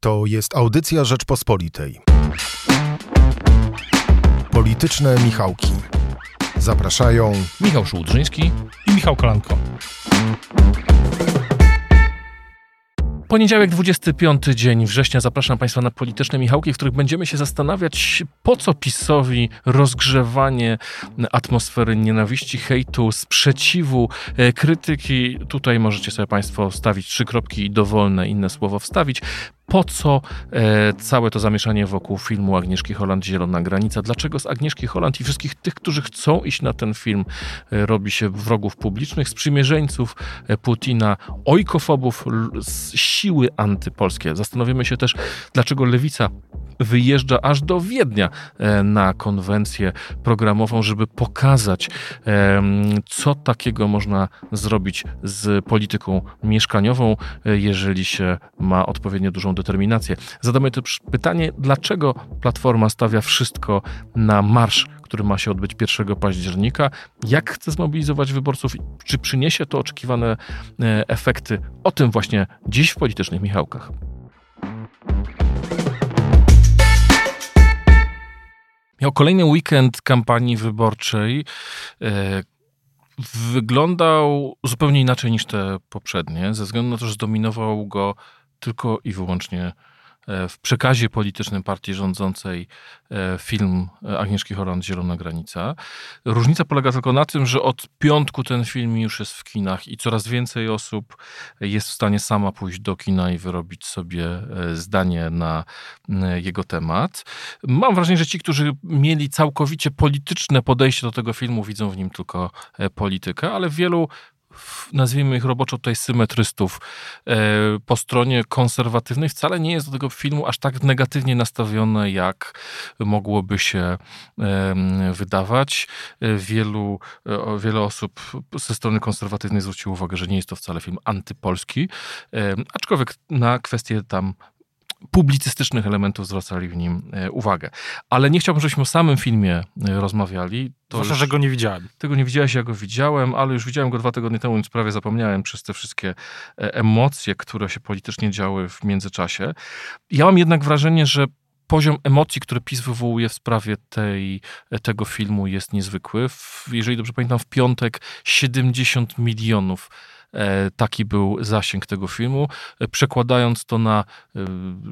To jest audycja Rzeczpospolitej. Polityczne Michałki. Zapraszają Michał Szułdrzyński i Michał Kolanko. Poniedziałek, 25 dzień września. Zapraszam Państwa na polityczne Michałki, w których będziemy się zastanawiać, po co PiSowi rozgrzewanie atmosfery nienawiści, hejtu, sprzeciwu, e, krytyki. Tutaj możecie sobie Państwo wstawić trzy kropki i dowolne inne słowo wstawić po co e, całe to zamieszanie wokół filmu Agnieszki Holland Zielona Granica? Dlaczego z Agnieszki Holland i wszystkich tych, którzy chcą iść na ten film, e, robi się wrogów publicznych, sprzymierzeńców e, Putina, ojkofobów, siły antypolskie? Zastanowimy się też, dlaczego lewica wyjeżdża aż do Wiednia e, na konwencję programową, żeby pokazać, co takiego można zrobić z polityką mieszkaniową, e, jeżeli się ma odpowiednio dużą determinację. Zadamy też pytanie, dlaczego Platforma stawia wszystko na marsz który ma się odbyć 1 października. Jak chce zmobilizować wyborców? Czy przyniesie to oczekiwane e, efekty? O tym właśnie dziś w politycznych Michałkach. Miał kolejny weekend kampanii wyborczej. E, wyglądał zupełnie inaczej niż te poprzednie, ze względu na to, że zdominował go tylko i wyłącznie w przekazie politycznym partii rządzącej e, film Agnieszki Holland Zielona Granica. Różnica polega tylko na tym, że od piątku ten film już jest w kinach i coraz więcej osób jest w stanie sama pójść do kina i wyrobić sobie e, zdanie na jego temat. Mam wrażenie, że ci, którzy mieli całkowicie polityczne podejście do tego filmu, widzą w nim tylko politykę, ale wielu nazwijmy ich roboczo tutaj symetrystów e, po stronie konserwatywnej wcale nie jest do tego filmu aż tak negatywnie nastawione, jak mogłoby się wydawać. E, wielu, e, wiele osób ze strony konserwatywnej zwróciło uwagę, że nie jest to wcale film antypolski, aczkolwiek na kwestie tam publicystycznych elementów zwracali w nim e, uwagę. Ale nie chciałbym, żebyśmy o samym filmie e, rozmawiali. Zwłaszcza, że go nie widziałem. Tego nie widziałeś, ja go widziałem, ale już widziałem go dwa tygodnie temu, więc prawie zapomniałem przez te wszystkie e, emocje, które się politycznie działy w międzyczasie. Ja mam jednak wrażenie, że poziom emocji, który PiS wywołuje w sprawie tej, tego filmu jest niezwykły. Jeżeli dobrze pamiętam, w piątek 70 milionów taki był zasięg tego filmu. E, przekładając to na e,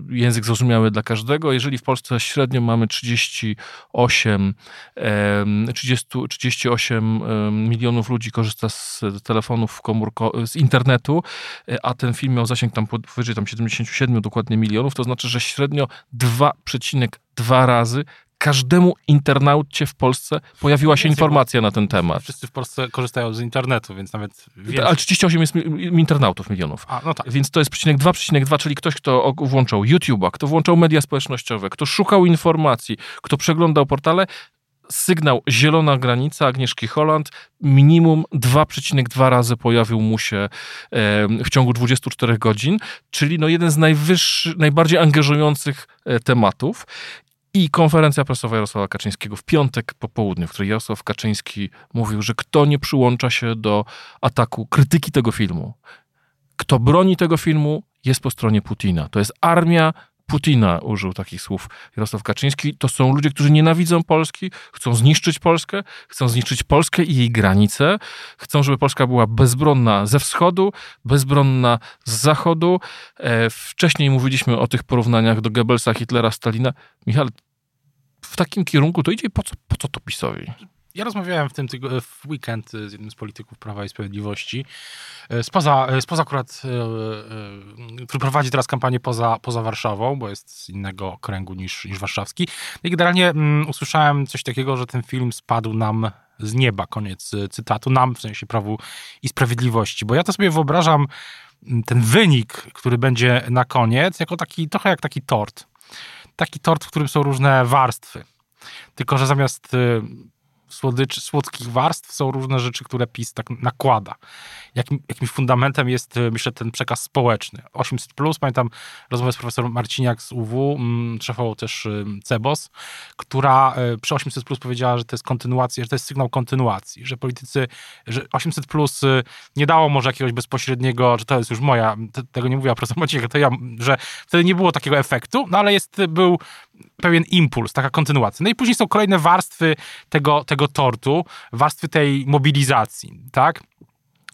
język zrozumiały dla każdego, jeżeli w Polsce średnio mamy 38, 30, 38 milionów ludzi korzysta z telefonów komórko, z internetu, a ten film miał zasięg tam powyżej tam 77 dokładnie milionów, to znaczy, że średnio 2,2 razy każdemu internaucie w Polsce pojawiła się informacja na ten temat. Wszyscy w Polsce korzystają z internetu, więc nawet więcej. Ale 38 jest internautów milionów. A, no tak. Więc to jest przecinek 2, przecinek 2, czyli ktoś, kto włączał YouTube'a, kto włączał media społecznościowe, kto szukał informacji, kto przeglądał portale, sygnał zielona granica Agnieszki Holland minimum 2,2 razy pojawił mu się w ciągu 24 godzin, czyli no jeden z najwyższych, najbardziej angażujących e, tematów. I konferencja prasowa Jarosława Kaczyńskiego w piątek po południu, w której Jarosław Kaczyński mówił, że kto nie przyłącza się do ataku krytyki tego filmu, kto broni tego filmu, jest po stronie Putina. To jest armia Putina, użył takich słów Jarosław Kaczyński. To są ludzie, którzy nienawidzą Polski, chcą zniszczyć Polskę, chcą zniszczyć Polskę i jej granice, chcą, żeby Polska była bezbronna ze wschodu, bezbronna z zachodu. E, wcześniej mówiliśmy o tych porównaniach do Goebbelsa, Hitlera, Stalina. Michał, w takim kierunku to idzie po co, po co to PiSowi? Ja rozmawiałem w tym tygo, w weekend z jednym z polityków Prawa i Sprawiedliwości, e, spoza, e, spoza akurat, e, który prowadzi teraz kampanię poza, poza Warszawą, bo jest z innego okręgu niż, niż warszawski. I generalnie um, usłyszałem coś takiego, że ten film spadł nam z nieba, koniec cytatu, nam w sensie Prawu i Sprawiedliwości, bo ja to sobie wyobrażam ten wynik, który będzie na koniec, jako taki, trochę jak taki tort taki tort, w którym są różne warstwy. Tylko, że zamiast y, słodycz, słodkich warstw są różne rzeczy, które PiS tak nakłada. Jakim, jakimś fundamentem jest, e, myślę, ten przekaz społeczny. 800+, plus, pamiętam rozmowę z profesor Marciniak z UW, mm, szefował też CEBOS, która e, przy 800+, plus powiedziała, że to jest kontynuacja, że to jest sygnał kontynuacji, że politycy, że 800+, plus e, nie dało może jakiegoś bezpośredniego, że to jest już moja, tego nie mówiła profesor Marciniak, to ja, że wtedy nie było takiego efektu, no ale jest, był pewien impuls, taka kontynuacja. No i później są kolejne warstwy tego, tego tortu, warstwy tej mobilizacji, tak?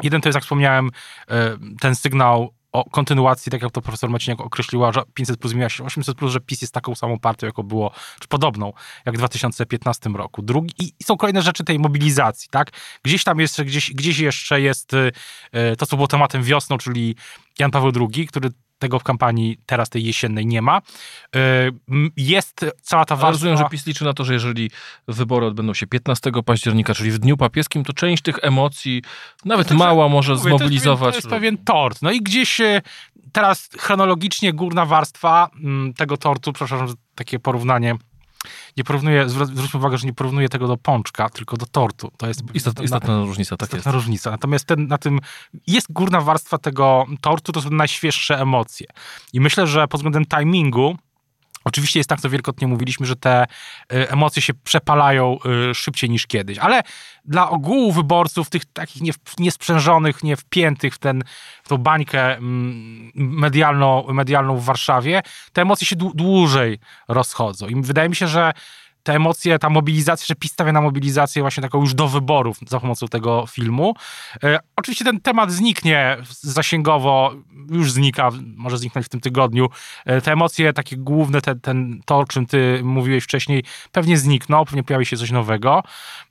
Jeden to jest, jak wspomniałem, e, ten sygnał o kontynuacji, tak jak to profesor Maciniak określiła, że 500 plus zmienia się 800 plus, że PiS jest taką samą partią, jaką było, czy podobną, jak w 2015 roku. Drugi, I są kolejne rzeczy tej mobilizacji, tak? Gdzieś tam jeszcze, gdzieś, gdzieś jeszcze jest e, to, co było tematem wiosną, czyli Jan Paweł II, który tego w kampanii teraz tej jesiennej nie ma. Jest cała ta warstwa... rozumiem, że PiS liczy na to, że jeżeli wybory odbędą się 15 października, czyli w Dniu Papieskim, to część tych emocji, nawet to mała, może mówię, zmobilizować. To jest, pewien, to jest pewien tort. No i gdzieś e, teraz chronologicznie górna warstwa mm, tego tortu, przepraszam, takie porównanie nie porównuję, zwróćmy uwagę, że nie porównuję tego do pączka, tylko do tortu. To jest istotna, istotna różnica, tak istotna jest. różnica. Natomiast ten, na tym jest górna warstwa tego tortu, to są najświeższe emocje. I myślę, że pod względem timingu Oczywiście jest tak, co wielokrotnie mówiliśmy, że te y, emocje się przepalają y, szybciej niż kiedyś, ale dla ogółu wyborców, tych takich niesprzężonych, nie wpiętych w, ten, w tą bańkę mm, medialną, medialną w Warszawie, te emocje się dłużej rozchodzą. I wydaje mi się, że te emocje, ta mobilizacja, że PiS stawia na mobilizację właśnie taką już do wyborów za pomocą tego filmu. E, oczywiście ten temat zniknie zasięgowo, już znika, może zniknąć w tym tygodniu. E, te emocje takie główne, te, ten, to o czym ty mówiłeś wcześniej, pewnie znikną, pewnie pojawi się coś nowego.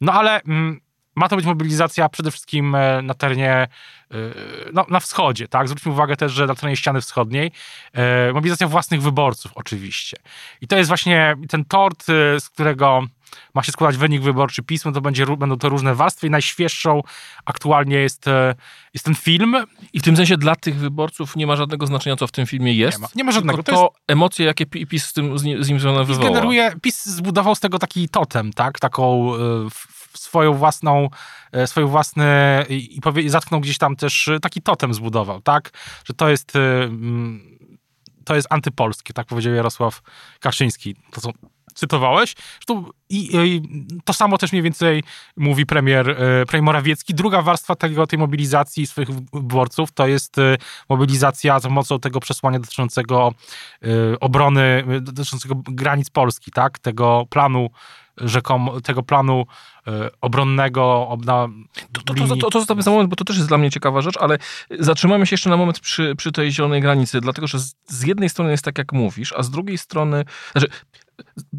No ale... Mm, ma to być mobilizacja przede wszystkim e, na terenie, e, no, na wschodzie, tak? Zwróćmy uwagę też, że na terenie ściany wschodniej. E, mobilizacja własnych wyborców, oczywiście. I to jest właśnie ten tort, z którego ma się składać wynik wyborczy pismo, to będzie, będą to różne warstwy i najświeższą aktualnie jest, jest ten film. I w tym sensie dla tych wyborców nie ma żadnego znaczenia, co w tym filmie jest. Nie ma, nie ma żadnego. To, to jest... emocje, jakie PiS z, tym, z nim związane wywołał. generuje, PiS zbudował z tego taki totem, tak? Taką swoją własną, e, swoją własny i powie, zatknął gdzieś tam też e, taki totem zbudował, tak? Że to jest e, mm, to jest antypolskie, tak powiedział Jarosław Kaczyński. To co cytowałeś. Zresztą i, i, to samo też mniej więcej mówi premier, premier Morawiecki. Druga warstwa tego, tej mobilizacji swoich wyborców to jest mobilizacja za pomocą tego przesłania dotyczącego obrony, dotyczącego granic Polski, tak? Tego planu rzekomo, tego planu e, obronnego. Na to, to, to, to, to zostawmy za moment, bo to też jest dla mnie ciekawa rzecz, ale zatrzymamy się jeszcze na moment przy, przy tej zielonej granicy, dlatego że z, z jednej strony jest tak, jak mówisz, a z drugiej strony, znaczy,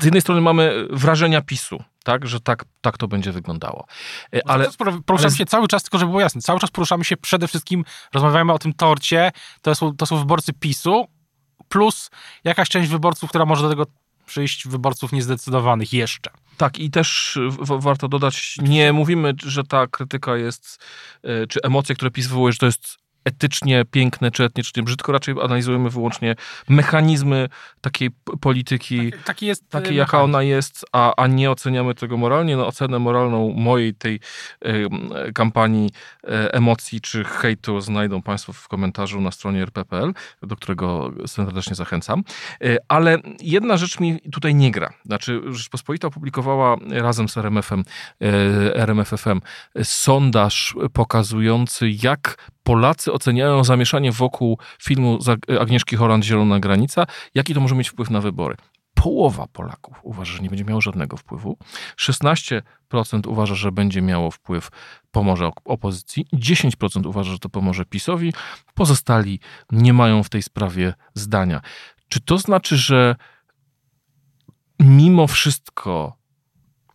z jednej strony mamy wrażenia PiSu, tak, że tak, tak to będzie wyglądało. E, ale poruszamy ale... się cały czas, tylko żeby było jasne, cały czas poruszamy się przede wszystkim, rozmawiamy o tym torcie, to są, to są wyborcy PiSu, plus jakaś część wyborców, która może do tego przyjść wyborców niezdecydowanych jeszcze. Tak, i też warto dodać, nie mówimy, że ta krytyka jest, e, czy emocje, które PiS wywołuje, że to jest etycznie piękne czy etycznie brzydko, raczej analizujemy wyłącznie mechanizmy takiej polityki, taki, taki jest takiej jaka ona jest, a, a nie oceniamy tego moralnie. No, ocenę moralną mojej tej y, kampanii y, emocji czy hejtu znajdą Państwo w komentarzu na stronie rp.pl, do którego serdecznie zachęcam. Y, ale jedna rzecz mi tutaj nie gra. Znaczy Rzeczpospolita opublikowała razem z RMF-em, RMFFM sondaż pokazujący jak Polacy oceniają zamieszanie wokół filmu Agnieszki Holland Zielona Granica, jaki to może mieć wpływ na wybory. Połowa Polaków uważa, że nie będzie miało żadnego wpływu. 16% uważa, że będzie miało wpływ, pomoże opozycji. 10% uważa, że to pomoże PiSowi. Pozostali nie mają w tej sprawie zdania. Czy to znaczy, że mimo wszystko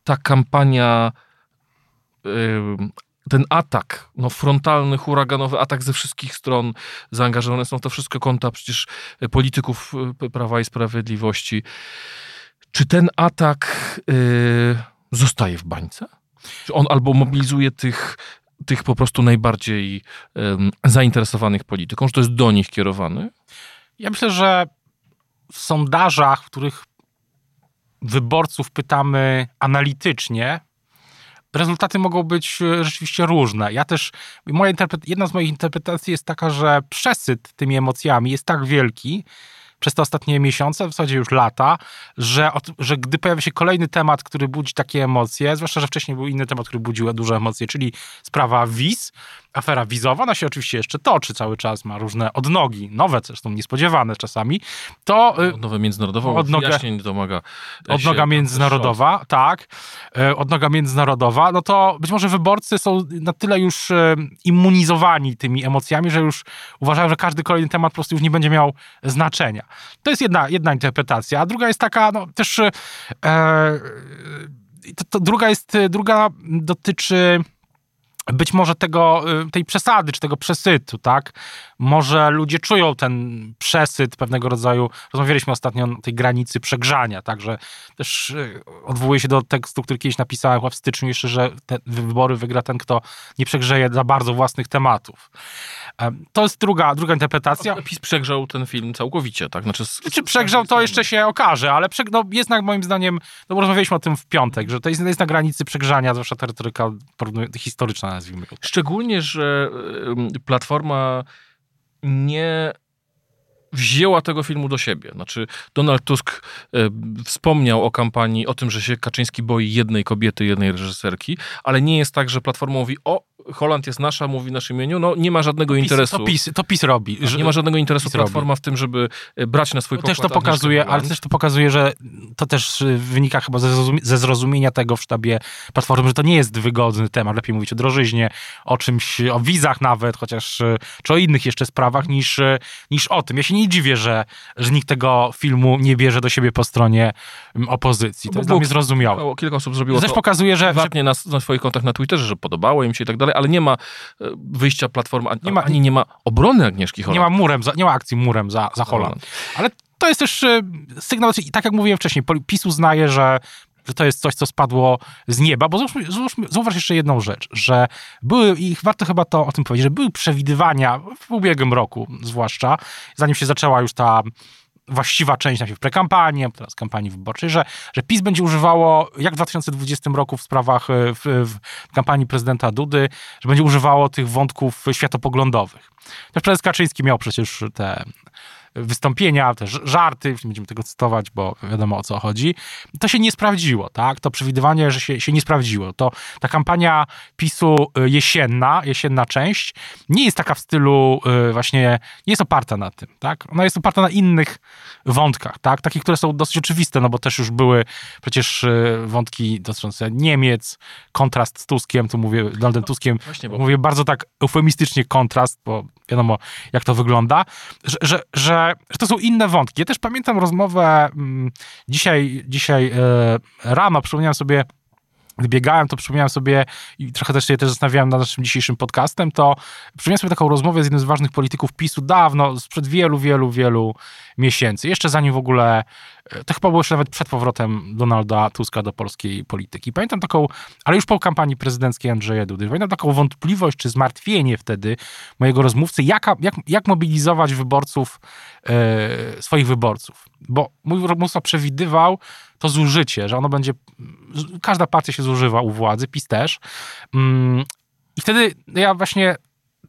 ta kampania ten atak, no frontalny, huraganowy atak ze wszystkich stron, zaangażowane są w to wszystko konta przecież e, polityków e, Prawa i Sprawiedliwości. Czy ten atak yy, zostaje w bańce? Czy on albo mobilizuje tych, tych po prostu najbardziej zainteresowanych polityką, że to jest do nich kierowany? Ja myślę, że w sondażach, w których wyborców pytamy analitycznie, rezultaty mogą być e, rzeczywiście różne. Ja też, moja jedna z moich interpretacji jest taka, że przesyt tymi emocjami jest tak wielki, przez te ostatnie miesiące, w zasadzie już lata, że, że gdy pojawia się kolejny temat, który budzi takie emocje, zwłaszcza, że wcześniej był inny temat, który budził duże emocje, czyli sprawa wiz, afera wizowa, ona się oczywiście jeszcze toczy cały czas, ma różne odnogi, nowe zresztą niespodziewane czasami, to... Y, Odnogę międzynarodową, odnogę, wyjaśnień domaga Odnoga międzynarodowa, tak, y, odnoga międzynarodowa, no to być może wyborcy są na tyle już y, immunizowani tymi emocjami, że już uważają, że każdy kolejny temat po prostu już nie będzie miał znaczenia. To jest jedna, jedna interpretacja, a druga jest taka, no też... E, to, to druga jest, druga dotyczy być może tego, y, tej przesady, czy tego przesytu, tak? Może ludzie czują ten przesyt pewnego rodzaju, rozmawialiśmy ostatnio o tej granicy przegrzania, także też y, odwołuję się do tekstu, który kiedyś napisałem w styczniu jeszcze, że te wybory wygra ten, kto nie przegrzeje za bardzo własnych tematów. To jest druga, druga interpretacja. PiS przegrzał ten film całkowicie, tak? Znaczy, z, Czy przegrzał, to jeszcze się okaże, ale przeg, no, jest na, moim zdaniem, no bo rozmawialiśmy o tym w piątek, że to jest, jest na granicy przegrzania, zwłaszcza ta retoryka historyczna, nazwijmy to. Szczególnie, że Platforma nie wzięła tego filmu do siebie. Znaczy, Donald Tusk e, wspomniał o kampanii, o tym, że się Kaczyński boi jednej kobiety, jednej reżyserki, ale nie jest tak, że Platforma mówi, o, Holand jest nasza, mówi w naszym imieniu, no nie ma żadnego to PiS, interesu. To PiS, to PiS robi. Że, nie ma żadnego interesu PiS Platforma robi. w tym, żeby e, brać na swój pokład. Też to pokazuje, ale też to pokazuje, że to też e, wynika chyba ze, ze zrozumienia tego w sztabie Platformy, że to nie jest wygodny temat. Lepiej mówić o drożyźnie, o czymś, o wizach nawet, chociaż, e, czy o innych jeszcze sprawach niż, niż o tym. Ja się nie dziwię, że, że nikt tego filmu nie bierze do siebie po stronie opozycji. To no, jest dla mnie zrozumiałe. Kilka osób zrobiło to też pokazuje, że... Prywatnie na, na swoich kontach na Twitterze, że podobało im się i tak dalej, ale nie ma wyjścia Platformy, nie ma, ani nie ma obrony Agnieszki Holland. Nie ma, murem za, nie ma akcji murem za, za Holland. Ale to jest też e, sygnał, tak jak mówiłem wcześniej, PiS uznaje, że że to jest coś, co spadło z nieba, bo zauważ jeszcze jedną rzecz, że były, i warto chyba to o tym powiedzieć, że były przewidywania w ubiegłym roku zwłaszcza, zanim się zaczęła już ta właściwa część najpierw prekampanii, a teraz kampanii wyborczej, że, że PiS będzie używało, jak w 2020 roku w sprawach, e, w, w kampanii prezydenta Dudy, że będzie używało tych wątków światopoglądowych. Też prezes Kaczyński miał przecież te wystąpienia, też żarty, nie będziemy tego cytować, bo wiadomo o co chodzi. To się nie sprawdziło, tak? To przewidywanie, że się, się nie sprawdziło. To ta kampania PiSu y, jesienna, jesienna część, nie jest taka w stylu y, właśnie, nie jest oparta na tym, tak? Ona jest oparta na innych wątkach, tak? Takich, które są dosyć oczywiste, no bo też już były przecież y, wątki dotyczące Niemiec, kontrast z Tuskiem, tu mówię, Donaldem Tuskiem, Właśnie, bo... mówię bardzo tak eufemistycznie kontrast, bo wiadomo, jak to wygląda, że, że, że, że to są inne wątki. Ja też pamiętam rozmowę mm, dzisiaj, dzisiaj e, rano, przypomniałem sobie gdy biegałem, to przypomniałem sobie i trochę też się też zastanawiałem nad naszym dzisiejszym podcastem, to przypomniałem sobie taką rozmowę z jednym z ważnych polityków PiSu dawno, sprzed wielu, wielu, wielu miesięcy. Jeszcze zanim w ogóle, e, to chyba było jeszcze nawet przed powrotem Donalda Tuska do polskiej polityki. Pamiętam taką, ale już po kampanii prezydenckiej Andrzeja Dudy, pamiętam taką wątpliwość czy zmartwienie wtedy mojego rozmówcy, jaka, jak, jak mobilizować wyborców, e, swoich wyborców. Bo mój rozmówca przewidywał to zużycie, że ono będzie, każda partia się zużywa u władzy, PiS też. Mm, I wtedy ja właśnie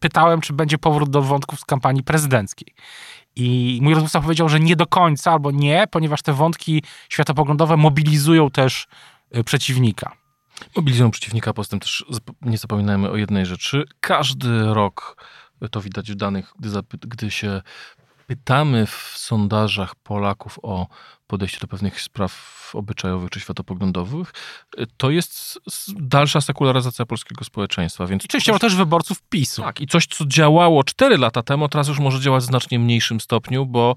pytałem, czy będzie powrót do wątków z kampanii prezydenckiej. I mój rozmówca powiedział, że nie do końca albo nie, ponieważ te wątki światopoglądowe mobilizują też y, przeciwnika. Mobilizują przeciwnika, poza tym też nie zapominajmy o jednej rzeczy. Każdy rok, to widać w danych, gdy, gdy się pytamy w sondażach Polaków o podejście do pewnych spraw obyczajowych czy światopoglądowych, to jest dalsza sekularyzacja polskiego społeczeństwa. Więc I częściowo też wyborców PiSu. Tak, i coś, co działało 4 lata temu, teraz już może działać w znacznie mniejszym stopniu, bo,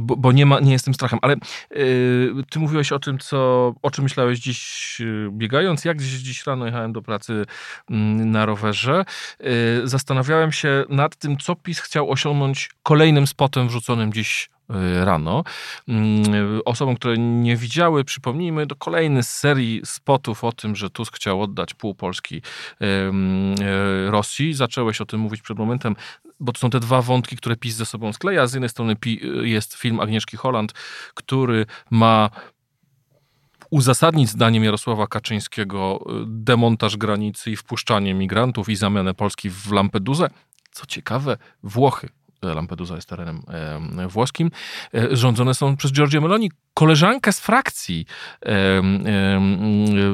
bo, bo nie, ma, nie jest tym strachem. Ale yy, ty mówiłeś o tym, co, o czym myślałeś dziś y, biegając. Jak dziś, dziś rano jechałem do pracy mm, na rowerze, yy, zastanawiałem się nad tym, co PiS chciał osiągnąć kolejnym spotem wrzuconym dziś Y, rano. Mm, osobom, które nie widziały, przypomnijmy, do kolejny z serii spotów o tym, że Tusk chciał oddać pół Polski y, y, Rosji. Zacząłeś o tym mówić przed momentem, bo to są te dwa wątki, które PiS ze sobą skleja. Z jednej strony jest film Agnieszki Holland, który ma uzasadnić zdaniem Jarosława Kaczyńskiego demontaż granicy i wpuszczanie migrantów i zamianę Polski w Lampedusę. Co ciekawe, Włochy Lampedusa jest terenem e, włoskim, e, rządzone są przez Giorgio Meloni, koleżankę z frakcji e,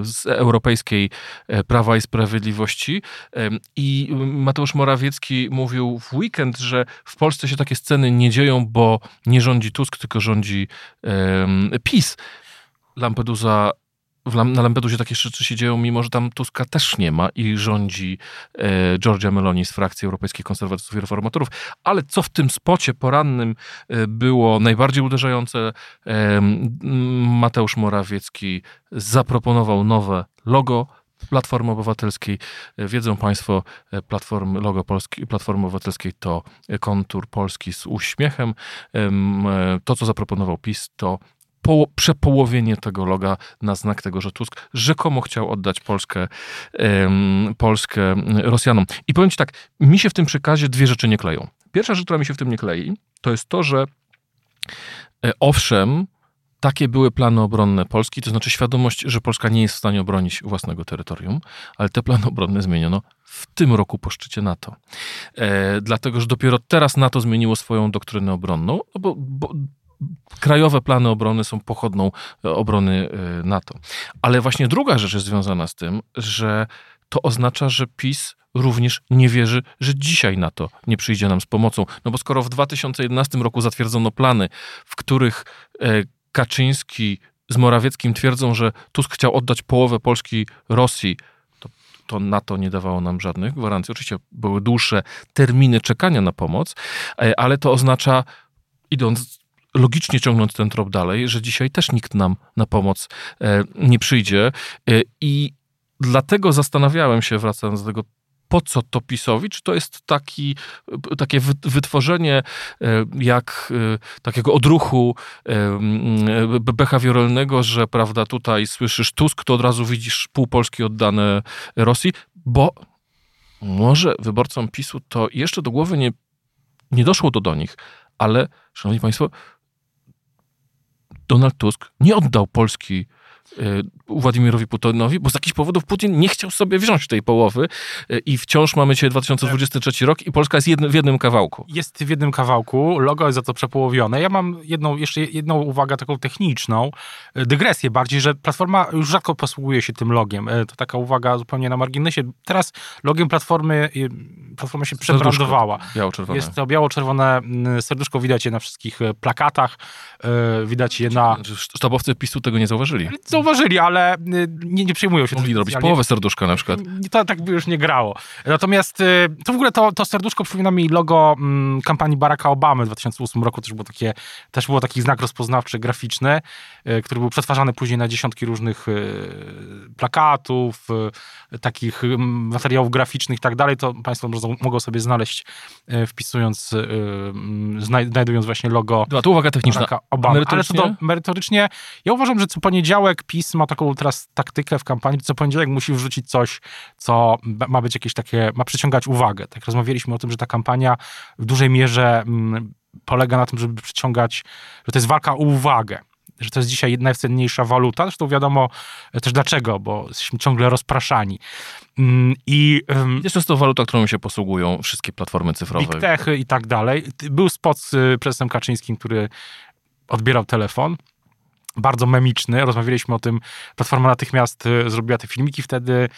z Europejskiej Prawa i Sprawiedliwości. I Mateusz Morawiecki mówił w weekend, że w Polsce się takie sceny nie dzieją, bo nie rządzi Tusk, tylko rządzi PiS. Lampedusa na Lampedusie takie rzeczy się dzieją, mimo że tam Tuska też nie ma i rządzi e, Georgia Meloni z frakcji Europejskich Konserwatystów i Reformatorów. Ale co w tym spocie porannym e, było najbardziej uderzające, e, Mateusz Morawiecki zaproponował nowe logo Platformy Obywatelskiej. E, wiedzą Państwo, e, Platformy, logo Polski, Platformy Obywatelskiej to kontur Polski z uśmiechem. E, to, co zaproponował PiS, to po, przepołowienie tego loga na znak tego, że Tusk rzekomo chciał oddać Polskę, Polskę Rosjanom. I powiem Ci tak, mi się w tym przekazie dwie rzeczy nie kleją. Pierwsza rzecz, która mi się w tym nie klei, to jest to, że e, owszem, takie były plany obronne Polski, to znaczy świadomość, że Polska nie jest w stanie obronić własnego terytorium, ale te plany obronne zmieniono w tym roku po szczycie NATO. E, dlatego, że dopiero teraz NATO zmieniło swoją doktrynę obronną, no bo, bo krajowe plany obrony są pochodną e, obrony e, NATO. Ale właśnie druga rzecz jest związana z tym, że to oznacza, że PiS również nie wierzy, że dzisiaj NATO nie przyjdzie nam z pomocą. No bo skoro w 2011 roku zatwierdzono plany, w których e, Kaczyński z Morawieckim twierdzą, że Tusk chciał oddać połowę Polski Rosji, to, to NATO nie dawało nam żadnych gwarancji. Oczywiście były dłuższe terminy czekania na pomoc, ale to oznacza, idąc logicznie ciągnąć ten trop dalej, że dzisiaj też nikt nam na pomoc e, nie przyjdzie. E, I dlatego zastanawiałem się, wracając do tego, po co to PiSowi? Czy to jest taki, takie wytworzenie e, jak takiego odruchu behawioralnego, że prawda, tutaj słyszysz Tusk, to od razu widzisz pół Polski oddane Rosji, bo może wyborcom PiSu to jeszcze do głowy nie, nie doszło to do nich, ale, szanowni państwo, Donald Tusk nie oddał Polski Władimirowi Putinowi, bo z jakichś powodów Putin nie chciał sobie wziąć tej połowy e, i wciąż mamy dzisiaj 2023 rok i Polska jest jedny, w jednym kawałku. Jest w jednym kawałku, logo jest za to przepołowione. Ja mam jedną, jeszcze jedną uwagę taką techniczną, e, dygresję bardziej, że Platforma już rzadko posługuje się tym logiem. To taka uwaga zupełnie na marginesie. Teraz logiem Platformy, Platforma się przebrandowała. Biało-czerwone. Jest to biało-czerwone serduszko, widać je na wszystkich plakatach, widać je na... Sztabowcy PiSu tego nie zauważyli zauważyli, ale y, nie, nie przejmują się Mogli robić połowę serduszka na przykład. To tak by już nie grało. Natomiast y, to w ogóle to, to serduszko przypomina mi logo mm, kampanii Baracka Obamy w 2008 roku. Też było, takie, też było taki znak rozpoznawczy, graficzny, y, który był przetwarzany później na dziesiątki różnych plakatów, takich materiałów graficznych i tak dalej. To Państwo mogą sobie znaleźć wpisując, znajdując właśnie logo Była tu uwaga techniczna. Obamy. Ale to do, merytorycznie, ja uważam, że co poniedziałek PiS ma taką teraz taktykę w kampanii, co poniedziałek musi wrzucić coś, co ma być jakieś takie, ma przyciągać uwagę. Tak rozmawialiśmy o tym, że ta kampania w dużej mierze mm, polega na tym, żeby przyciągać, że to jest walka o uwagę że to jest dzisiaj najcenniejsza waluta. Zresztą wiadomo e, też dlaczego, bo jesteśmy ciągle rozpraszani. Mm, I jest to waluta, którą się posługują wszystkie platformy cyfrowe. Big techy i tak dalej. Był spot z e, prezesem Kaczyńskim, który odbierał telefon bardzo memiczny. Rozmawialiśmy o tym, Platforma natychmiast y, zrobiła te filmiki wtedy.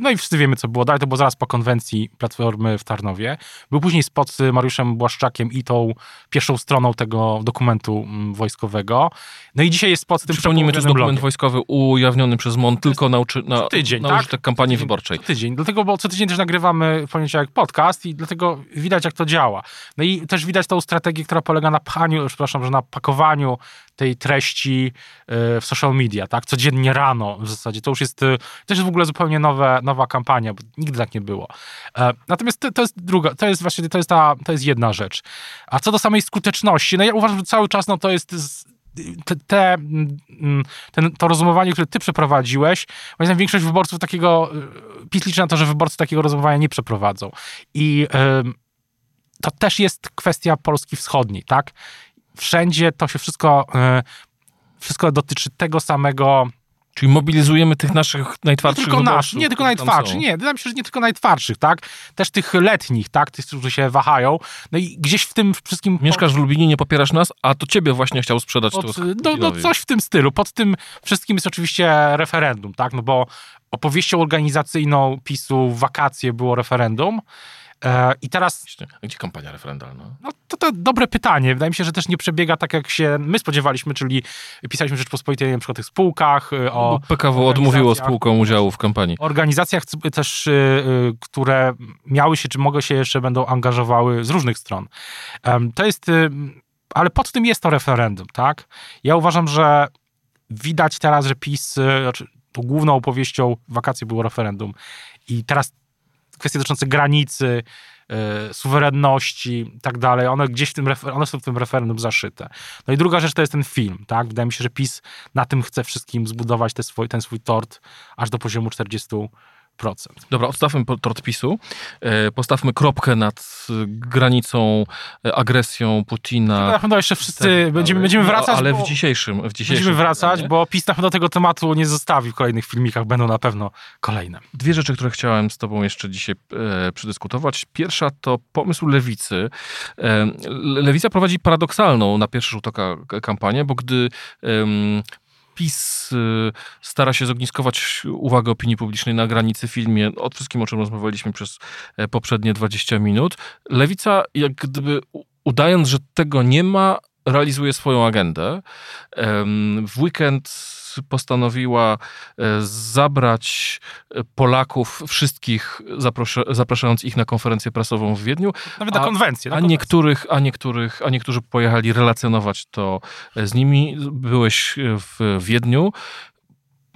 No i wszyscy wiemy, co było dalej. To było zaraz po konwencji Platformy w Tarnowie. Był później spot z Mariuszem Błaszczakiem i tą pierwszą stroną tego dokumentu mm, wojskowego. No i dzisiaj jest spot z tym Przypomnijmy, to jest dokument blogiem. wojskowy ujawniony przez MON tylko na, na, tydzień, na tak? użytek kampanii tydzień, wyborczej. tydzień. Dlatego, bo co tydzień też nagrywamy w poniedziałek podcast i dlatego widać, jak to działa. No i też widać tą strategię, która polega na pchaniu, przepraszam, że na pakowaniu tej treści e, w social media, tak? Codziennie rano w zasadzie. To już jest, e, też jest w ogóle zupełnie nowe, nowa kampania, bo nigdy tak nie było. E, natomiast to, to jest druga, to jest właśnie, to jest ta, to jest jedna rzecz. A co do samej skuteczności, no ja uważam, że cały czas no to jest te, te, mm, ten, to rozumowanie, które ty przeprowadziłeś, moim większość wyborców takiego, PiS liczy na to, że wyborcy takiego rozumowania nie przeprowadzą. I to też jest kwestia Polski Wschodniej, tak? wszędzie to się wszystko, e, wszystko dotyczy tego samego Czyli mobilizujemy tych naszych najtwardszych Nie tylko nasz, nie tylko najtwardszych, nie, wydaje mi się, że nie tylko najtwardszych, tak? Też tych letnich, tak? Tych, którzy się wahają. No i gdzieś w tym wszystkim... Mieszkasz w Lublinie, nie popierasz nas, a to ciebie właśnie chciał sprzedać Pod, tu no, no coś w tym stylu. Pod tym wszystkim jest oczywiście referendum, tak? No bo opowieścią organizacyjną PiSu w wakacje było referendum. E, I teraz Gdzie kampania referendalna? no, to, to dobre pytanie. Wydaje mi się, że też nie przebiega tak, jak się my spodziewaliśmy, czyli pisaliśmy Rzeczpospolitej na przykład o tych spółkach, y, o Bo PKW odmówiło spółkom udziału w kampanii. organizacjach też, y, y, które miały się, czy mogą się jeszcze będą angażowały z różnych stron. To jest, ale pod tym jest to referendum, tak? Ja uważam, że widać teraz, że PiS, znaczy tą główną opowieścią wakacje było referendum i teraz kwestie dotyczące granicy, y, suwerenności i tak dalej, one gdzieś w tym, one są w tym referendum zaszyte. No i druga rzecz to jest ten film, tak? Wydaje mi się, że PiS na tym chce wszystkim zbudować te swój, ten swój tort aż do poziomu 40%. Dobra, odstawmy po- tort PiSu. E, Postawmy kropkę nad y, granicą, e, agresją Putina. Na pewno jeszcze wszyscy Tak dalej. będziemy, będziemy No, wracać, ale w dzisiejszym, w dzisiejszym będziemy wracać, programie. bo PiS na pewno tego tematu nie zostawi w kolejnych filmikach, będą na pewno kolejne. Dwie rzeczy, które chciałem z Tobą jeszcze dzisiaj e, przedyskutować. Pierwsza to pomysł lewicy. E, Le- lewica prowadzi paradoksalną na pierwszy rzut oka kampanię, bo gdy em, PiS y, stara się zogniskować uwagę opinii publicznej na granicy filmie, o wszystkim, o czym rozmawialiśmy przez e, poprzednie 20 minut, lewica jak gdyby udając, że tego nie ma, realizuje swoją agendę. W weekend postanowiła e, zabrać e, Polaków, wszystkich, zaproszę, zapraszając ich na konferencję prasową w Wiedniu, Nawet na konwencję. Na a konwencję. niektórych, a niektórych, a niektórzy pojechali relacjonować to e, z nimi. Byłeś w Wiedniu.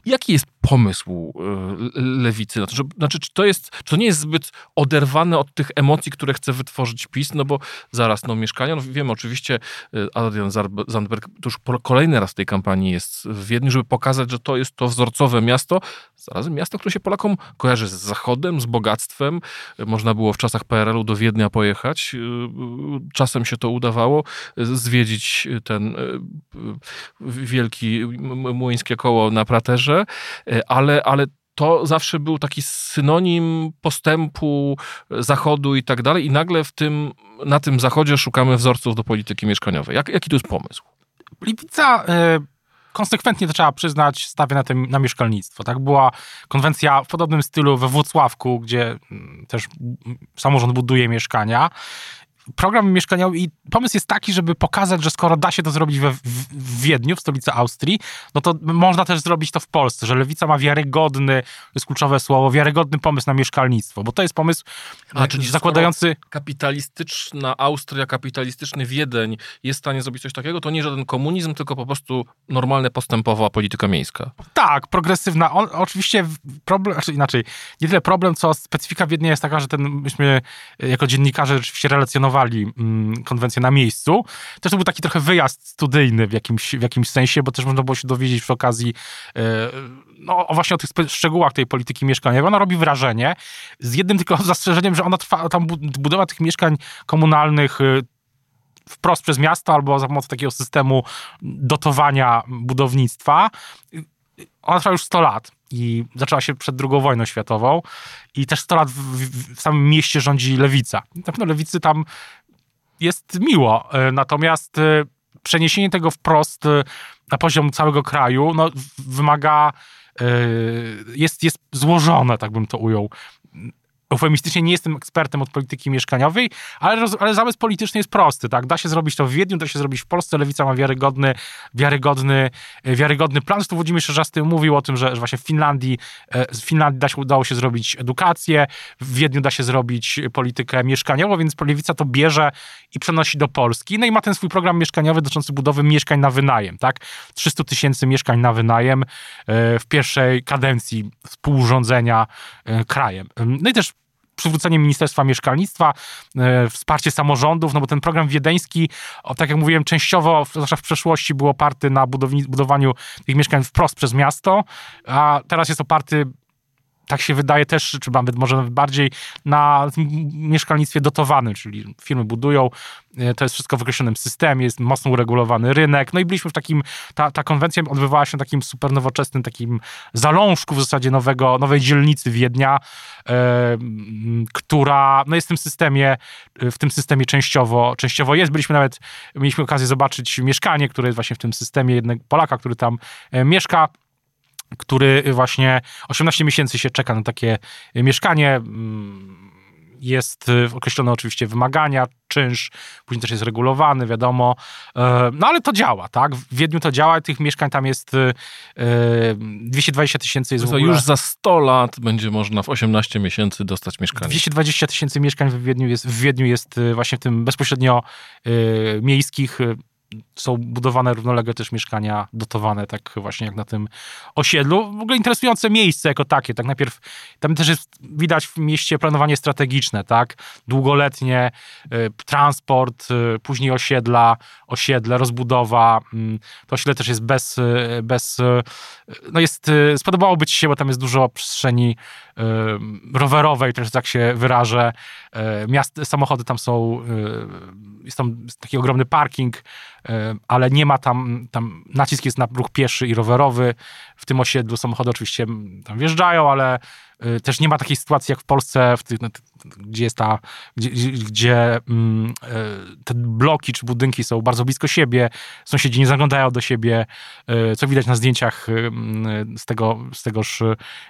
Jaki jest pomysł e, lewicy? Znaczy, Znaczy, czy to, jest, czy to nie jest zbyt oderwane od tych emocji, które chce wytworzyć PiS? No bo zaraz, no mieszkania, no wiemy oczywiście, e, Adrian Zandberg już kolejny raz w tej kampanii jest w Wiedniu, żeby pokazać, że to jest to wzorcowe miasto, zarazem miasto, które się Polakom kojarzy z zachodem, z bogactwem. Można było w czasach PRL-u do Wiednia pojechać. e, Czasem się to udawało, zwiedzić ten wielki młyńskie koło na Praterze, ale, ale to zawsze był taki synonim postępu Zachodu i tak dalej i nagle w tym, na tym Zachodzie szukamy wzorców do polityki mieszkaniowej. Jak, jaki to jest pomysł? Lewica e, konsekwentnie, to trzeba przyznać, stawia na, tym, na mieszkalnictwo. Tak była konwencja w podobnym stylu we Włocławku, gdzie mm, też samorząd buduje mieszkania. Program mieszkaniowy i pomysł jest taki, żeby pokazać, że skoro da się to zrobić we, w, w Wiedniu, w stolicy Austrii, no to można też zrobić to w Polsce, że lewica ma wiarygodny, to jest kluczowe słowo, wiarygodny pomysł na mieszkalnictwo, bo to jest pomysł A, e, czyli zakładający... Kapitalistyczna Austria, kapitalistyczny Wiedeń jest w stanie zrobić coś takiego, to nie żaden komunizm, tylko po prostu normalna postępowa polityka miejska. Tak, progresywna. On, oczywiście problem, znaczy inaczej, nie tyle problem, co specyfika Wiednia jest taka, że ten, myśmy jako dziennikarze rzeczywiście relacjonowali mm, konwencję na miejscu. Też to był taki trochę wyjazd studyjny w jakimś, w jakimś sensie, bo też można było się dowiedzieć przy okazji e, no, właśnie o tych szczegółach tej polityki mieszkaniowej. Ona robi wrażenie, z jednym tylko zastrzeżeniem, że ona trwa, tam bu- budowa tych mieszkań komunalnych e, wprost przez miasto albo za pomocą takiego systemu dotowania budownictwa. Ona trwa już 100 lat i zaczęła się przed II wojną światową i też 100 lat w, w, w samym mieście rządzi lewica. Na pewno lewicy tam jest miło, e, natomiast e, przeniesienie tego wprost e, na poziom całego kraju no, wymaga, jest, jest złożone, tak bym to ujął. Eufemistycznie nie jestem ekspertem od polityki mieszkaniowej, ale, roz, ale zamysł polityczny jest prosty, tak? Da się zrobić to w Wiedniu, da się zrobić w Polsce. Lewica ma wiarygodny, wiarygodny, e, wiarygodny plan. Zresztą Włodzimierz Czerzasty mówił o tym, że, że właśnie w Finlandii, e, w Finlandii da się, udało się zrobić edukację, w Wiedniu da się zrobić politykę mieszkaniową, więc Lewica to bierze i przenosi do Polski. No i ma ten swój program mieszkaniowy dotyczący budowy mieszkań na wynajem, tak? 300 tysięcy mieszkań na wynajem e, w pierwszej kadencji współrządzenia e, krajem. No i też przywrócenie Ministerstwa Mieszkalnictwa, e, wsparcie samorządów, no bo ten program wiedeński, tak jak mówiłem, częściowo, zwłaszcza w przeszłości, był oparty na budowaniu tych mieszkań wprost przez miasto, a teraz jest oparty tak się wydaje też, czy nawet może bardziej na mieszkalnictwie dotowanym, czyli firmy budują, e, to jest wszystko w określonym systemie, jest mocno uregulowany rynek. No i byliśmy w takim, ta, ta konwencja odbywała się w takim super nowoczesnym takim zalążku w zasadzie nowego, nowej dzielnicy Wiednia, e, która no jest w tym systemie, w tym systemie częściowo, częściowo jest. Byliśmy nawet, mieliśmy okazję zobaczyć mieszkanie, które jest właśnie w tym systemie jednego Polaka, który tam e, mieszka który właśnie 18 miesięcy się czeka na takie mieszkanie. Mm, jest określone oczywiście wymagania, czynsz, później też jest regulowany, wiadomo. E, no ale to działa, tak? W Wiedniu to działa, tych mieszkań tam jest 220 e, tysięcy jest już za 100 lat będzie można w 18 miesięcy dostać mieszkanie. 220 tysięcy mieszkań w Wiedniu jest, w Wiedniu jest e, właśnie w tym bezpośrednio miejskich są budowane równolegle też mieszkania dotowane, tak właśnie jak na tym osiedlu. W ogóle interesujące miejsce jako takie. Tak najpierw, tam też jest widać w mieście planowanie strategiczne, tak? Długoletnie, y, transport, y, później osiedla, osiedle, rozbudowa. Y, to osiedle też jest bez, y, bez y, no jest, y, spodobałoby ci się, bo tam jest dużo przestrzeni rowerowej, też tak się wyrażę. Miast, samochody tam są, jest tam taki ogromny parking, ale nie ma tam, tam nacisk jest na ruch pieszy i rowerowy. W tym osiedlu samochody oczywiście tam wjeżdżają, ale y, też nie ma takiej sytuacji jak w Polsce, w tych, gdzie jest ta, gdzie, gdzie mm, y, te bloki czy budynki są bardzo blisko siebie, sąsiedzi nie zaglądają do siebie, y, co widać na zdjęciach mm, z, tego, z tegoż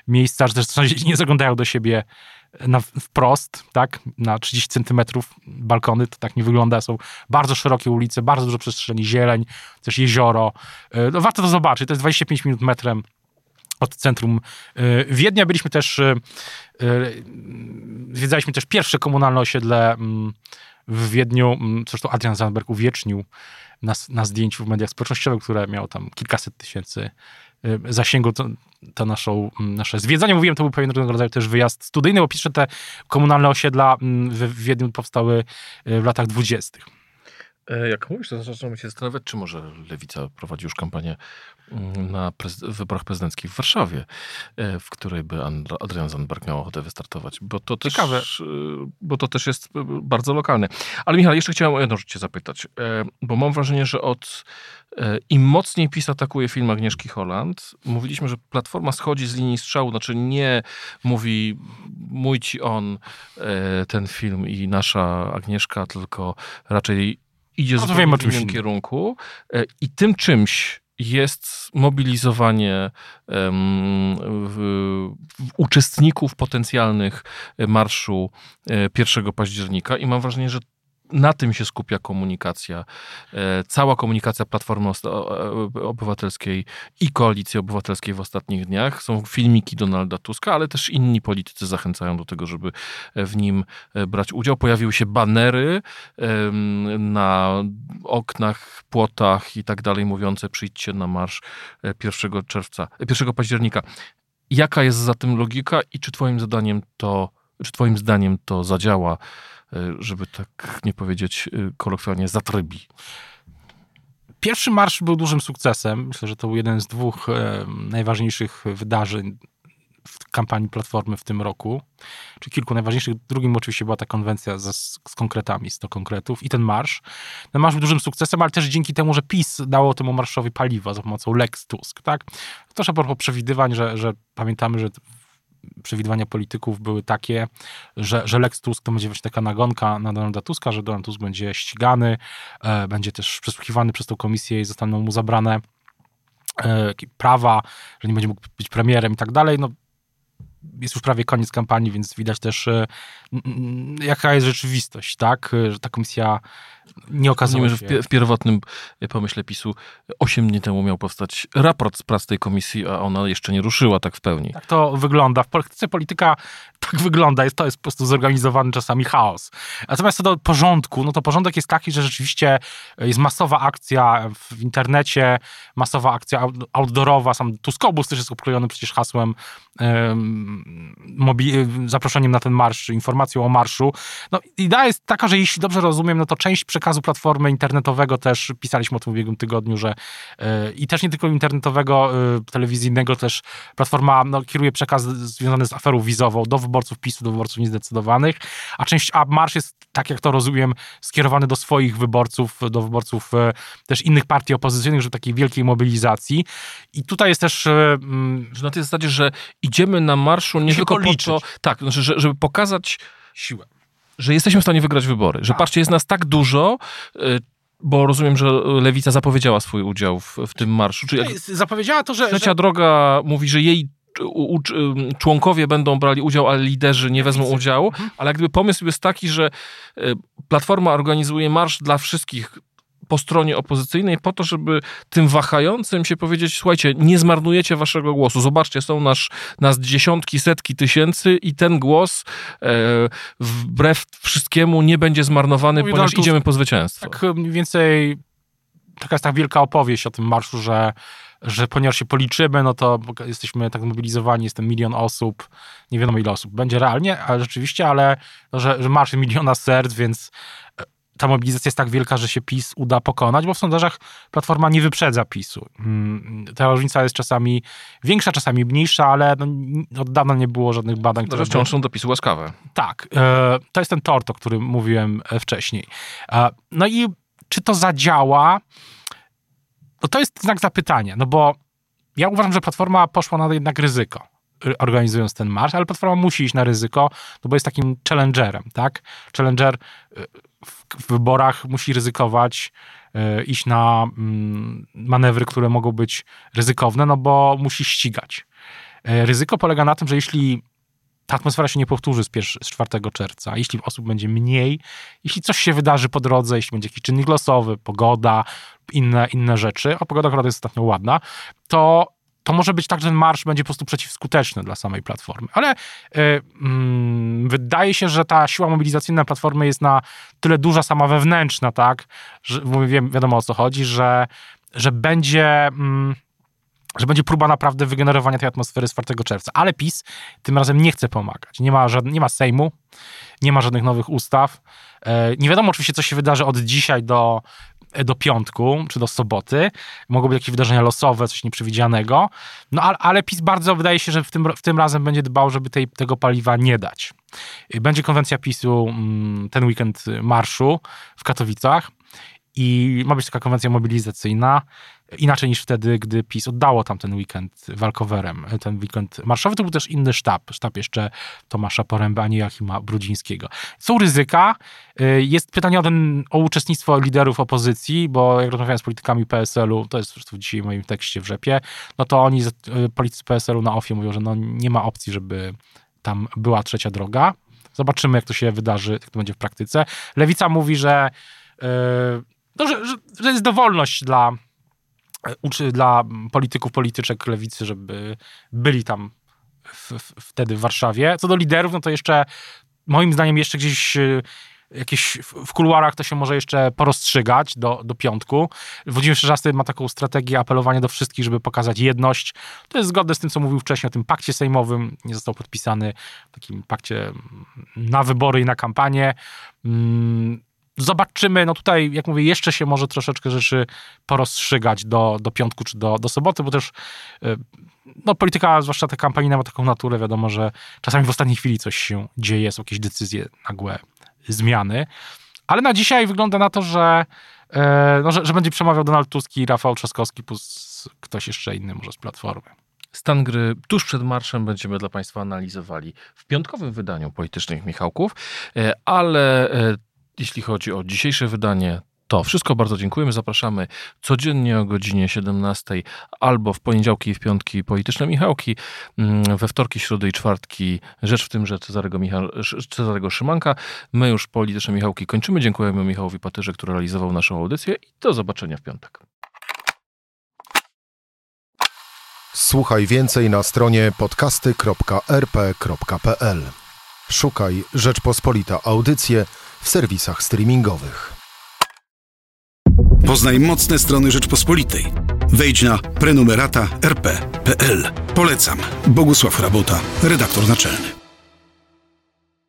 miejsca, że też sąsiedzi nie zaglądają do siebie na wprost, tak, na 30 centymetrów balkony, to tak nie wygląda, są bardzo szerokie ulice, bardzo dużo przestrzeni, zieleń, też jezioro. E, no, warto to zobaczyć, to jest 25 minut metrem od centrum e, Wiednia. Byliśmy też, e, zwiedzaliśmy też pierwsze komunalne osiedle mm, w Wiedniu, mm, zresztą Adrian Zandberg uwiecznił na, na zdjęciu w mediach społecznościowych, które miało tam kilkaset tysięcy zasięgu to, to naszą, nasze zwiedzanie. Mówiłem, to był pewien rodzaj też wyjazd studyjny, bo te komunalne osiedla w Wiedniu powstały e, w latach dwudziestych. E, jak mówisz, to zaczynamy się zastanawiać, czy może Lewica prowadzi już kampanię na wyborach prezydenckich w Warszawie, e, w której by Adrian Zandberg miał ochotę wystartować. Bo to, Ciekawe. też, bo to też jest bardzo lokalne. Ale Michał, jeszcze chciałem o jedną rzecz cię zapytać, bo mam wrażenie, że od E, Im mocniej PiS atakuje film Agnieszki Holland, mówiliśmy, że Platforma schodzi z linii strzału, znaczy nie mówi mój ci on e, ten film i nasza Agnieszka, tylko raczej idzie no, zupełnie w innym kierunku. E, I tym czymś jest mobilizowanie um, w, w uczestników potencjalnych marszu 1 października i mam wrażenie, że na tym się skupia komunikacja. E, cała komunikacja Platformy Obywatelskiej i Koalicji Obywatelskiej w ostatnich dniach. Są filmiki Donalda Tuska, ale też inni politycy zachęcają do tego, żeby w nim e, brać udział. Pojawiły się banery na oknach, płotach i tak dalej, mówiące przyjdźcie na marsz 1 e, czerwca, 1 października. Jaka jest za tym logika i czy twoim zadaniem to, czy twoim zdaniem to zadziała? E, żeby tak nie powiedzieć e, kolokwialnie, zatrybi. Pierwszy marsz był dużym sukcesem. Myślę, że to był jeden z dwóch e, najważniejszych wydarzeń w kampanii Platformy w tym roku, czy kilku najważniejszych. Drugim oczywiście była ta konwencja z, z konkretami, 100 konkretów i ten marsz. Ten marsz był dużym sukcesem, ale też dzięki temu, że PiS dało temu marszowi paliwo za pomocą Lex Tusk, tak? Też a propos przewidywań, że, że pamiętamy, że przewidywania polityków były takie, że, że Lex Tusk to będzie właśnie taka nagonka na Donalda Tuska, że Donald Tusk będzie ścigany, e, będzie też przesłuchiwany przez tą komisję i zostaną mu zabrane e, prawa, że nie będzie mógł być premierem i tak dalej. No, jest już prawie koniec kampanii, więc widać też, e, jaka jest rzeczywistość, tak? Że ta komisja nie okazuje się. że w, pierwotnym pomyśle PiSu 8 dni temu miał powstać raport z prac tej komisji, a ona jeszcze nie ruszyła tak w pełni. Tak to wygląda. W polityce polityka tak wygląda. Jest, to jest po prostu zorganizowany czasami chaos. Natomiast co do porządku, no to porządek jest taki, że rzeczywiście jest masowa akcja w internecie, masowa akcja outdoorowa. Sam Tuskobus też jest obklejony przecież hasłem um, zaproszeniem na ten marsz, informacją o marszu. No, idea jest taka, że jeśli dobrze rozumiem, no to część przekazu platformy internetowego też, pisaliśmy o tym w ubiegłym tygodniu, że yy, i też nie tylko internetowego, yy, telewizyjnego też platforma no, kieruje przekaz związany z aferą wizową do wyborców PiSu, do wyborców niezdecydowanych, a część, a marsz jest, tak jak to rozumiem, skierowany do swoich wyborców, do wyborców yy, też innych partii opozycyjnych, że takiej wielkiej mobilizacji. I tutaj jest też... Że na tej zasadzie, że idziemy na marszu nie tylko po to... Tak, znaczy, że, żeby pokazać siłę. Że jesteśmy w stanie wygrać wybory. Że tak. patrzcie, jest nas tak dużo, y, bo rozumiem, że Lewica zapowiedziała swój udział w, w tym marszu. Czy jak zapowiedziała to, że... Trzecia że... droga mówi, że jej członkowie będą brali udział, ale liderzy nie wezmą udziału, mhm. ale jakby pomysł jest taki, że y, Platforma organizuje marsz dla wszystkich po stronie opozycyjnej po to, żeby tym wahającym się powiedzieć, słuchajcie, nie zmarnujecie waszego głosu. Zobaczcie, są nasz, nas dziesiątki, setki tysięcy i ten głos e, wbrew wszystkiemu nie będzie zmarnowany, Mówi ponieważ idziemy po zwycięstwo. Tak mniej więcej taka jest tak wielka opowieść o tym marszu, że że ponieważ się policzymy, no to jesteśmy tak mobilizowani, jest ten milion osób, nie wiadomo ile osób będzie realnie, ale rzeczywiście, ale no, że, że marsz miliona serc, więc ta mobilizacja jest tak wielka, że się PiS uda pokonać, bo w sondażach Platforma nie wyprzedza PiSu. Mm, ta różnica jest czasami większa, czasami mniejsza, ale no, od dawna nie było żadnych badań. które wciąż są do PiSu łaskawe. Tak. E, to jest ten tort, o którym mówiłem e, wcześniej. E, no i czy to zadziała? No to jest znak zapytania, no bo ja uważam, że Platforma poszła na jednak ryzyko organizując ten marsz, ale Platforma musi iść na ryzyko, no bo jest takim challengerem, tak? Challenger w, wyborach musi ryzykować, e, iść na mm, manewry, które mogą być ryzykowne, no bo musi ścigać. E, ryzyko polega na tym, że jeśli ta atmosfera się nie powtórzy z, z 4 czerwca, jeśli osób będzie mniej, jeśli coś się wydarzy po drodze, jeśli będzie jakiś czynnik losowy, pogoda, inne, inne rzeczy, a pogoda akurat jest ostatnio ładna, to to może być tak, że ten marsz będzie po prostu przeciwskuteczny dla samej platformy. Ale y, mm, wydaje się, że ta siła mobilizacyjna platformy jest na tyle duża sama wewnętrzna, tak, że wiadomo o co chodzi, że, że będzie. Mm, że będzie próba naprawdę wygenerowania tej atmosfery z 4 czerwca. Ale PiS tym razem nie chce pomagać. Nie ma, żadnych, nie ma Sejmu, nie ma żadnych nowych ustaw. E, nie wiadomo oczywiście, co się wydarzy od dzisiaj do do piątku czy do soboty. Mogą być jakieś wydarzenia losowe, coś nieprzewidzianego. No ale, ale PiS bardzo wydaje się, że w tym, w tym razem będzie dbał, żeby tej, tego paliwa nie dać. Będzie konwencja PiSu mm, ten weekend marszu w Katowicach i ma być taka konwencja mobilizacyjna. Inaczej niż wtedy, gdy PiS oddało tam ten weekend walkowerem, ten weekend marszowy. To był też inny sztab, sztab jeszcze Tomasza Poręby, a nie Joachima Brudzińskiego. Są ryzyka. Y, jest pytanie o, ten, o uczestnictwo liderów opozycji, bo jak rozmawiałem z politykami PSL-u, to jest zresztą dzisiaj w moim tekście w Rzepie, no to oni, y, politycy PSL-u na OFIE mówią, że no nie ma opcji, żeby tam była trzecia droga. Zobaczymy, jak to się wydarzy, jak to będzie w praktyce. Lewica mówi, że, yy, no, że, że, że jest dowolność dla uczy dla polityków, polityczek lewicy, żeby byli tam w, w, wtedy w Warszawie. Co do liderów, no to jeszcze moim zdaniem jeszcze gdzieś e, jakieś w kuluarach to się może jeszcze porozstrzygać do, do piątku. Włodzimierz Czerzasty ma taką strategię apelowania do wszystkich, żeby pokazać jedność. To jest zgodne z tym, co mówił wcześniej o tym pakcie sejmowym. Nie został podpisany takim pakcie na wybory i na kampanię. Zobaczymy, no tutaj, jak mówię, jeszcze się może troszeczkę rzeczy porozstrzygać do, do piątku czy do, do soboty, bo też y, no, polityka, zwłaszcza ta kampania ma taką naturę, wiadomo, że czasami w ostatniej chwili coś się dzieje, są jakieś decyzje, nagłe zmiany. Ale na dzisiaj wygląda na to, że, y, no, że, że będzie przemawiał Donald Tusk i Rafał Trzaskowski plus ktoś jeszcze inny może z Platformy. Stan gry tuż przed marszem będziemy dla Państwa analizowali w piątkowym wydaniu Politycznych Michałków, y, ale jeśli chodzi o dzisiejsze wydanie, to wszystko bardzo dziękujemy. Zapraszamy codziennie o godzinie 17 albo w poniedziałki i w piątki polityczne Michałki, mm, we wtorki, środy i czwartki Rzecz w tym, że Cezarego, Michał, Cezarego Szymanka. My już polityczne Michałki kończymy. Dziękujemy Michałowi Patyrze, który realizował naszą audycję i do zobaczenia w piątek. Słuchaj więcej na stronie podcasty.rp.pl. Szukaj Rzeczpospolita Audycje w serwisach streamingowych. Poznaj mocne strony Rzeczpospolitej Wejdź na prenumerata rp.pl. Polecam. Bogusław Rabota, redaktor naczelny.